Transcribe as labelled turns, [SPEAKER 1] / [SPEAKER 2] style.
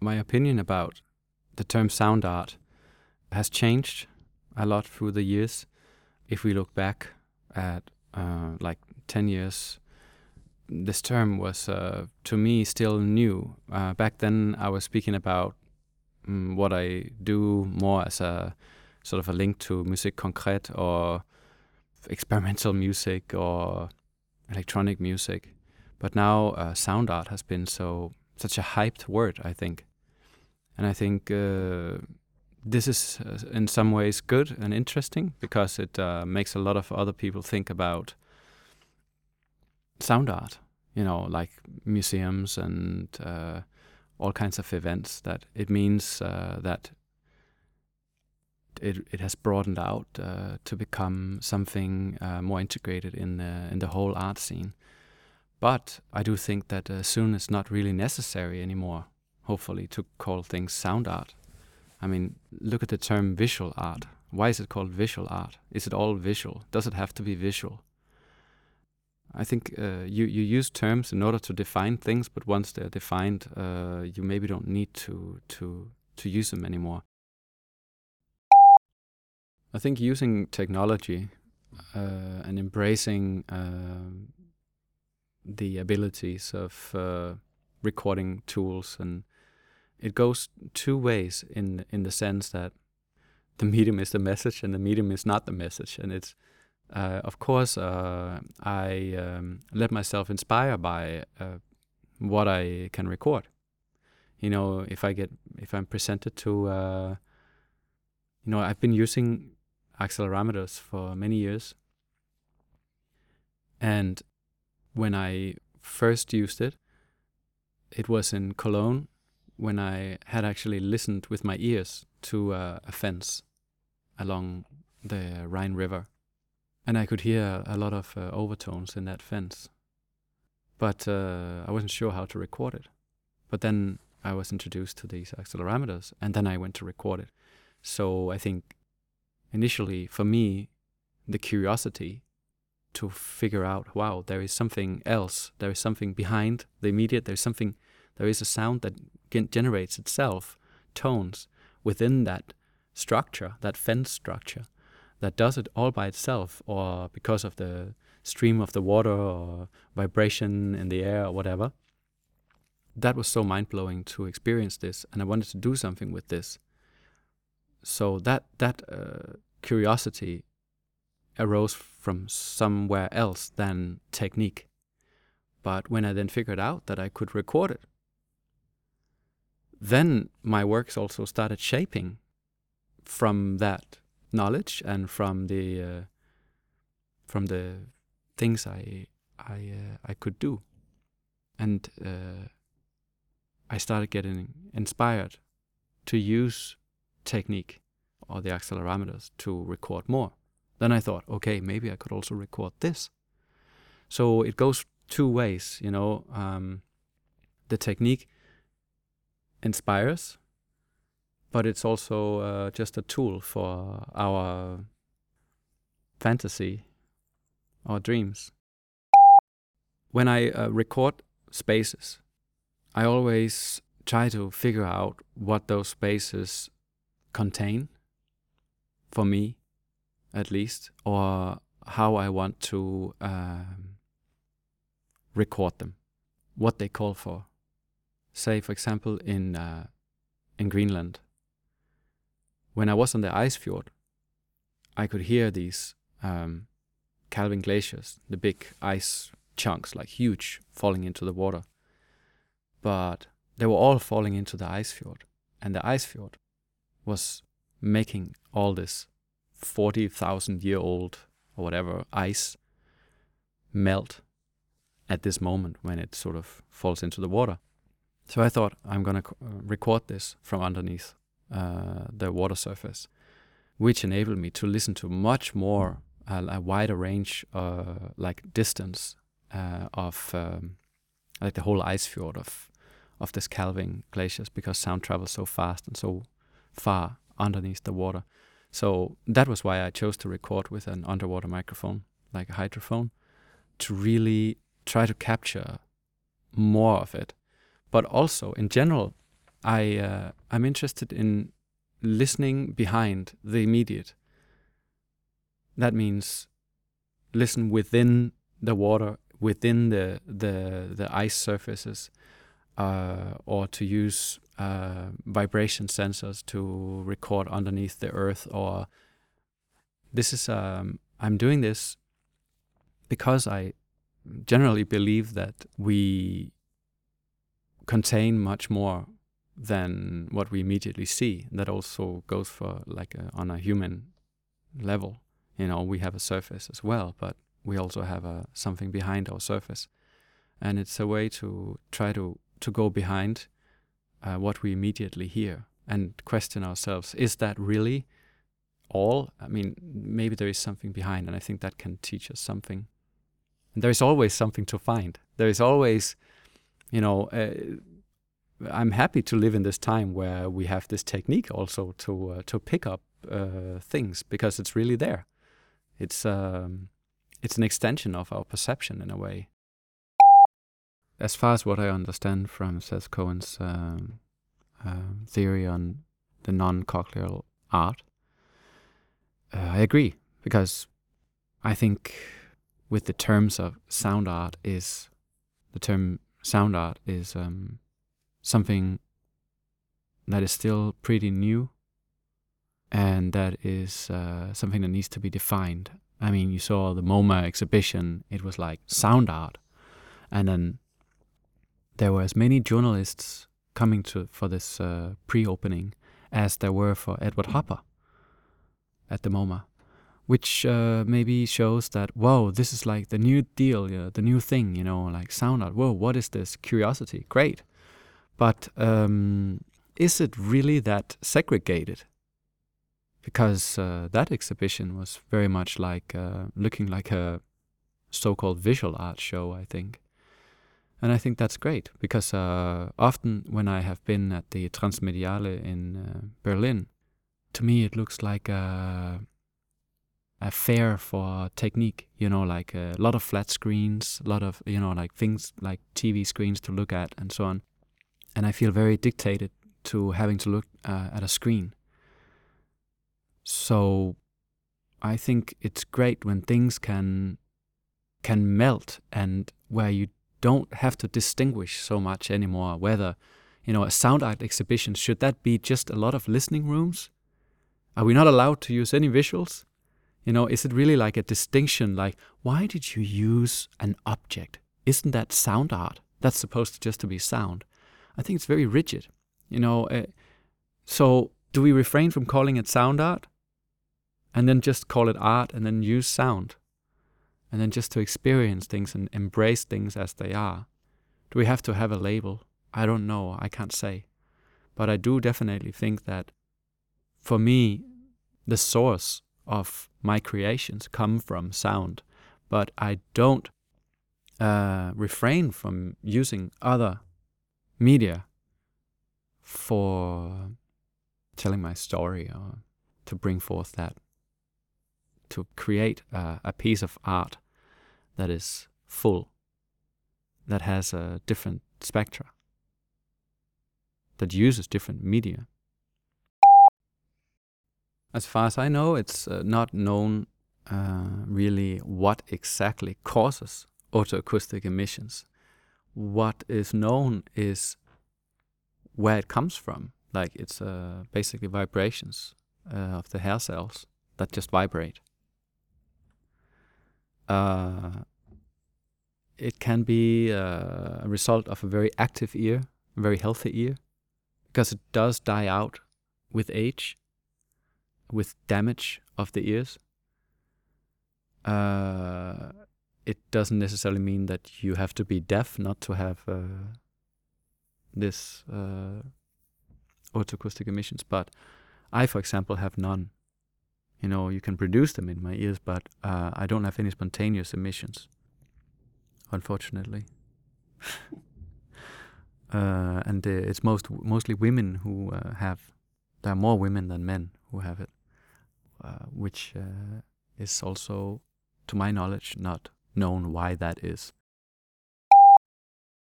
[SPEAKER 1] my opinion about the term sound art has changed a lot through the years. If we look back at uh, like 10 years, this term was uh, to me still new. Uh, back then, I was speaking about um, what I do more as a sort of a link to music concrete or experimental music or electronic music. But now, uh, sound art has been so such a hyped word, I think. And I think uh, this is uh, in some ways good and interesting because it uh, makes a lot of other people think about sound art, you know, like museums and uh, all kinds of events. That it means uh, that it it has broadened out uh, to become something more integrated in the in the whole art scene. But I do think that soon it's not really necessary anymore hopefully, to call things sound art. I mean, look at the term visual art. Why is it called visual art? Is it all visual? Does it have to be visual? I think uh, you you use terms in order to define things, but once they're defined, uh, you maybe don't need to to to use them anymore. I think using technology uh, and embracing uh, the abilities of uh, recording tools and it goes two ways in in the sense that the medium is the message and the medium is not the message. And it's uh, of course uh, I um, let myself inspire by uh, what I can record. You know if I get if I'm presented to uh, you know I've been using accelerometers for many years. And when I first used it it was in Cologne when I had actually listened with my ears to uh, a fence along the Rhine River. And I could hear a lot of uh, overtones in that fence. But uh, I wasn't sure how to record it. But then I was introduced to these accelerometers, and then I went to record it. So I think initially, for me, the curiosity to figure out wow, there is something else, there is something behind the immediate, there's something there is a sound that generates itself tones within that structure, that fence structure, that does it all by itself or because of the stream of the water or vibration in the air or whatever. That was so mind blowing to experience this, and I wanted to do something with this. So that that uh, curiosity arose from somewhere else than technique. But when I then figured out that I could record it then my works also started shaping from that knowledge and from the uh, from the things I I uh, I could do, and uh, I started getting inspired to use technique or the accelerometers to record more. Then I thought, okay, maybe I could also record this. So it goes two ways, you know. Um, the technique inspires, but it's also uh, just a tool for our fantasy, our dreams. When I uh, record spaces, I always try to figure out what those spaces contain, for me at least, or how I want to um, record them, what they call for say, for example, in uh, in Greenland, when I was on the ice fjord, I could hear these um, calving glaciers, the big ice chunks, like huge, falling into the water. But they were all falling into the ice fjord, and the ice fjord was making all this 40,000 year old or whatever ice melt at this moment when it sort of falls into the water. So I thought I'm going to uh, record this from underneath uh, the water surface, which enabled me to listen to much more, uh, a wider range, uh, like distance uh, of um, like the whole ice fjord of of this calving glaciers because sound travels so fast and so far underneath the water. So that was why I chose to record with an underwater microphone, like a hydrophone, to really try to capture more of it but also in general, I uh, I'm interested in listening behind the immediate. That means listen within the water, within the the the ice surfaces, uh, or to use uh, vibration sensors to record underneath the earth. Or this is um, I'm doing this because I generally believe that we contain much more than what we immediately see. That also goes for like a, on a human level. You know, we have a surface as well, but we also have a something behind our surface, and it's a way to try to to go behind uh, what we immediately hear and question ourselves: Is that really all? I mean, maybe there is something behind, and I think that can teach us something. And there is always something to find. There is always, you know. Uh, I'm happy to live in this time where we have this technique also to uh, to pick up uh, things because it's really there. It's um, it's an extension of our perception in a way. As far as what I understand from Seth Cohen's um, uh, theory on the non-cochlear art, uh, I agree because I think with the terms of sound art is the term sound art is um, something that is still pretty new and that is uh, something that needs to be defined. I mean, you saw the MoMA exhibition, it was like sound art. And then there were as many journalists coming to for this uh, pre-opening as there were for Edward Hopper at the MoMA, which uh, maybe shows that whoa, this is like the new deal, yeah, the new thing, you know, like sound art. Whoa, what is this? Curiosity, great. But um, is it really that segregated? Because uh, that exhibition was very much like uh, looking like a so-called visual art show, I think. And I think that's great because uh, often when I have been at the Transmediale in uh, Berlin, to me it looks like a, a fair for technique. You know, like a lot of flat screens, a lot of you know like things like TV screens to look at and so on and I feel very dictated to having to look uh, at a screen. So I think it's great when things can can melt and where you don't have to distinguish so much anymore whether you know a sound art exhibition should that be just a lot of listening rooms? Are we not allowed to use any visuals? You know is it really like a distinction like why did you use an object? Isn't that sound art that's supposed to just to be sound? I think it's very rigid. You know, uh, so do we refrain from calling it sound art and then just call it art and then use sound and then just to experience things and embrace things as they are? Do we have to have a label? I don't know. I can't say. But I do definitely think that for me, the source of my creations come from sound. But I don't uh, refrain from using other media for telling my story or to bring forth that, to create a, a piece of art that is full, that has a different spectra, that uses different media. As far as I know, it's uh, not known uh, really what exactly causes otoacoustic emissions what is known is where it comes from. Like it's uh, basically vibrations uh, of the hair cells that just vibrate. Uh, it can be uh, a result of a very active ear, a very healthy ear, because it does die out with age, with damage of the ears. Uh, it doesn't necessarily mean that you have to be deaf not to have uh, this uh, otoacoustic emissions. But I, for example, have none. You know, you can produce them in my ears, but uh, I don't have any spontaneous emissions, unfortunately. Uh, and uh, it's most mostly women who uh, have. There are more women than men who have it, which is also, to my knowledge, not known why that is.